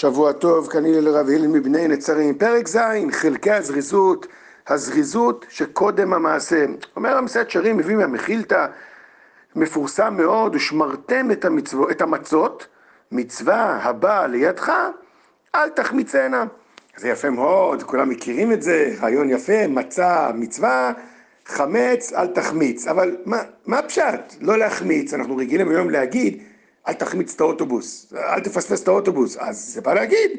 שבוע טוב, כנראה לרב הלל מבני נצרים. פרק ז', חלקי הזריזות, הזריזות שקודם המעשה. אומר המסעד שרים, מביא מהמחילתא, מפורסם מאוד, ושמרתם את, המצוו, את המצות, מצווה הבאה לידך, אל תחמיצנה. זה יפה מאוד, כולם מכירים את זה, רעיון יפה, מצה, מצווה, חמץ, אל תחמיץ. אבל מה, מה הפשט? לא להחמיץ, אנחנו רגילים היום להגיד, אל תחמיץ את האוטובוס, אל תפספס את האוטובוס. אז זה בא להגיד,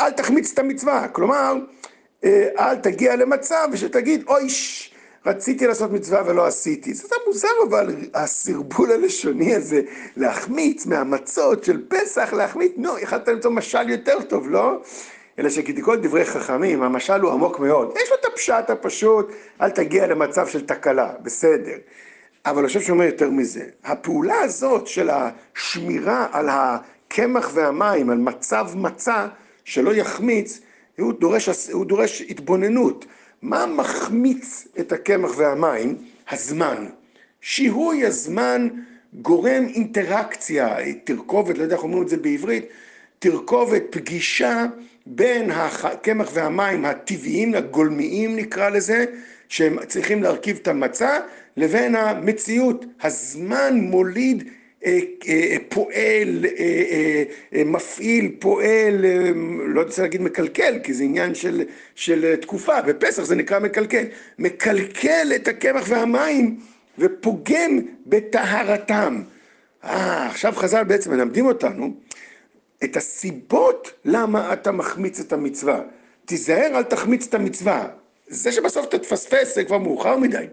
אל תחמיץ את המצווה. כלומר, אה, אל תגיע למצב שתגיד, אויש, רציתי לעשות מצווה ולא עשיתי. זה מוזר אבל, הסרבול הלשוני הזה, להחמיץ מהמצות של פסח, להחמיץ, נו, יכולת למצוא משל יותר טוב, לא? אלא שכתיקול דברי חכמים, המשל הוא עמוק מאוד. יש לו את הפשט הפשוט, אל תגיע למצב של תקלה, בסדר. אבל אני חושב שהוא אומר יותר מזה. הפעולה הזאת של השמירה על הקמח והמים, על מצב מצה, שלא יחמיץ, הוא דורש, הוא דורש התבוננות. מה מחמיץ את הקמח והמים? הזמן. שיהוי הזמן גורם אינטראקציה, תרכובת, לא יודע איך אומרים את זה בעברית, תרכובת, פגישה בין הקמח והמים הטבעיים, הגולמיים נקרא לזה, שהם צריכים להרכיב את המצה, לבין המציאות. הזמן מוליד אה, אה, פועל, אה, מפעיל, פועל, לא רוצה להגיד מקלקל, כי זה עניין של, של תקופה, בפסח זה נקרא מקלקל, מקלקל את הקמח והמים ופוגם בטהרתם. אה, עכשיו חז"ל בעצם מלמדים אותנו את הסיבות למה אתה מחמיץ את המצווה. תיזהר, אל תחמיץ את המצווה. זה שבסוף אתה תפספס זה כבר מאוחר מדי.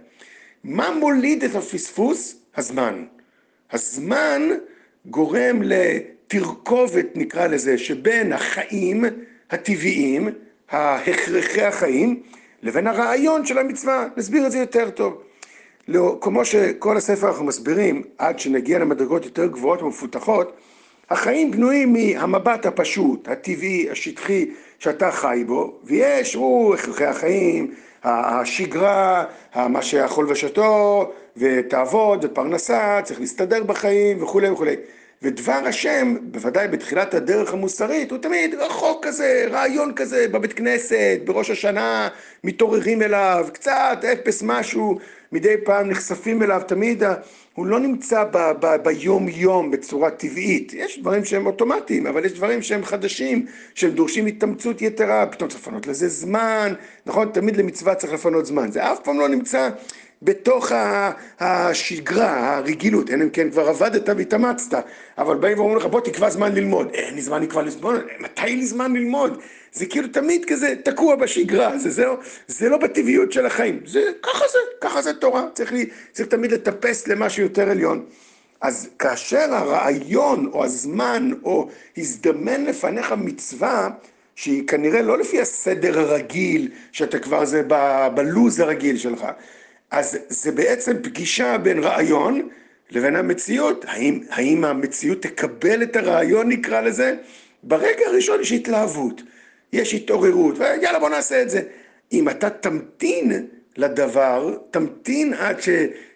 מה מוליד את הפספוס? הזמן. הזמן גורם לתרכובת, נקרא לזה, שבין החיים הטבעיים, ההכרחי החיים, לבין הרעיון של המצווה. נסביר את זה יותר טוב. לא, כמו שכל הספר אנחנו מסבירים, עד שנגיע למדרגות יותר גבוהות ומפותחות, החיים בנויים מהמבט הפשוט, הטבעי, השטחי, שאתה חי בו, ויש, הוא הכרחי החיים, השגרה, מה שהחול ושתו, ותעבוד, ופרנסה, צריך להסתדר בחיים, וכולי וכולי. ודבר השם, בוודאי בתחילת הדרך המוסרית, הוא תמיד רחוק כזה, רעיון כזה, בבית כנסת, בראש השנה, מתעוררים אליו, קצת, אפס משהו, מדי פעם נחשפים אליו, תמיד הוא לא נמצא ב- ב- ביום-יום בצורה טבעית. יש דברים שהם אוטומטיים, אבל יש דברים שהם חדשים, שהם דורשים התאמצות יתרה, פתאום צריך לפנות לזה זמן, נכון? תמיד למצווה צריך לפנות זמן. זה אף פעם לא נמצא בתוך השגרה, הרגילות, אין אם כן כבר עבדת והתאמצת, אבל באים ואומרים לך בוא תקבע זמן ללמוד, אין לי זמן לקבוע ללמוד, מתי לי זמן ללמוד? זה כאילו תמיד כזה תקוע בשגרה, זה, זה, זה לא בטבעיות של החיים, זה ככה זה, ככה זה תורה, צריך, לי, צריך תמיד לטפס למשהו יותר עליון. אז כאשר הרעיון או הזמן או הזדמן לפניך מצווה שהיא כנראה לא לפי הסדר הרגיל, שאתה כבר זה בלוז הרגיל שלך, אז זה בעצם פגישה בין רעיון לבין המציאות. האם, האם המציאות תקבל את הרעיון, נקרא לזה? ברגע הראשון יש התלהבות, יש התעוררות, ויאללה בוא נעשה את זה. אם אתה תמתין לדבר, תמתין עד ש...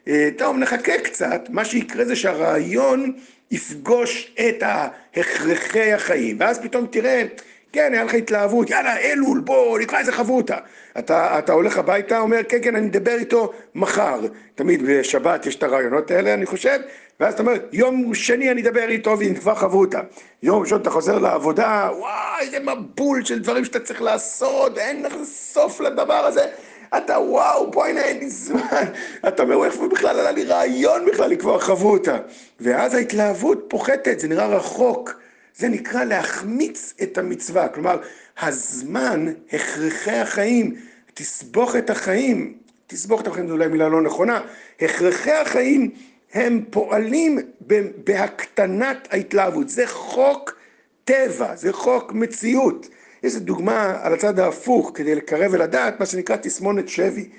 אה, טוב, נחכה קצת, מה שיקרה זה שהרעיון יפגוש את ההכרחי החיים, ואז פתאום תראה כן, היה לך התלהבות, יאללה, אלול, בוא, נקרא איזה חברותא. אתה, אתה הולך הביתה, אומר, כן, כן, אני אדבר איתו מחר. תמיד בשבת יש את הרעיונות האלה, אני חושב, ואז אתה אומר, יום שני אני אדבר איתו ונקבע חברותא. יום ראשון אתה חוזר לעבודה, וואי, איזה מבול של דברים שאתה צריך לעשות, אין לך סוף לדבר הזה. אתה וואו, בואי הנה, אין לי זמן. אתה אומר, איפה בכלל עלה לי רעיון בכלל לקבוע חברותא. ואז ההתלהבות פוחתת, זה נראה רחוק. זה נקרא להחמיץ את המצווה, כלומר, הזמן, הכרחי החיים, תסבוכת החיים, תסבוכת החיים זו אולי מילה לא נכונה, הכרחי החיים הם פועלים בהקטנת ההתלהבות, זה חוק טבע, זה חוק מציאות. יש דוגמה על הצד ההפוך כדי לקרב ולדעת, מה שנקרא תסמונת שבי.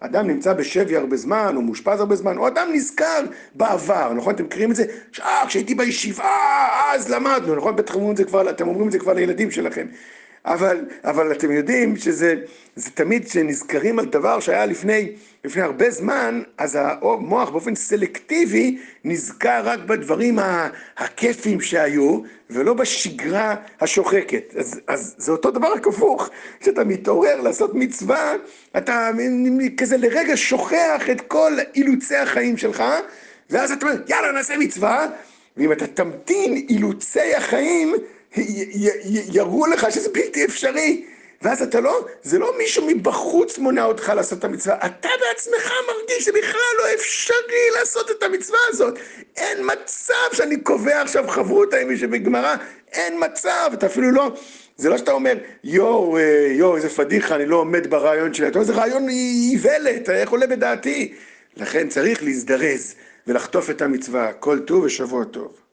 אדם נמצא בשבי הרבה זמן, או מאושפז הרבה זמן, או אדם נזכר בעבר, נכון? אתם מכירים את זה? אה, כשהייתי בישיבה, אז למדנו, נכון? בטח אומרים את זה כבר, אתם אומרים את זה כבר לילדים שלכם. אבל, אבל אתם יודעים שזה זה תמיד כשנזכרים על דבר שהיה לפני, לפני הרבה זמן, אז המוח באופן סלקטיבי נזכר רק בדברים הכיפים שהיו, ולא בשגרה השוחקת. אז, אז זה אותו דבר רק הפוך, כשאתה מתעורר לעשות מצווה, אתה כזה לרגע שוכח את כל אילוצי החיים שלך, ואז אתה אומר, יאללה, נעשה מצווה, ואם אתה תמתין אילוצי החיים, יראו לך שזה בלתי אפשרי. ואז אתה לא, זה לא מישהו מבחוץ מונע אותך לעשות את המצווה, אתה בעצמך מרגיש שבכלל לא אפשרי לעשות את המצווה הזאת. אין מצב שאני קובע עכשיו חברותא עם מישהו בגמרא, אין מצב, אתה אפילו לא, זה לא שאתה אומר, יואו, אה, יואו, איזה פדיחה, אני לא עומד ברעיון שלי, אתה אומר, זה רעיון איוולת, איך עולה בדעתי? לכן צריך להזדרז ולחטוף את המצווה. כל טוב ושבוע טוב.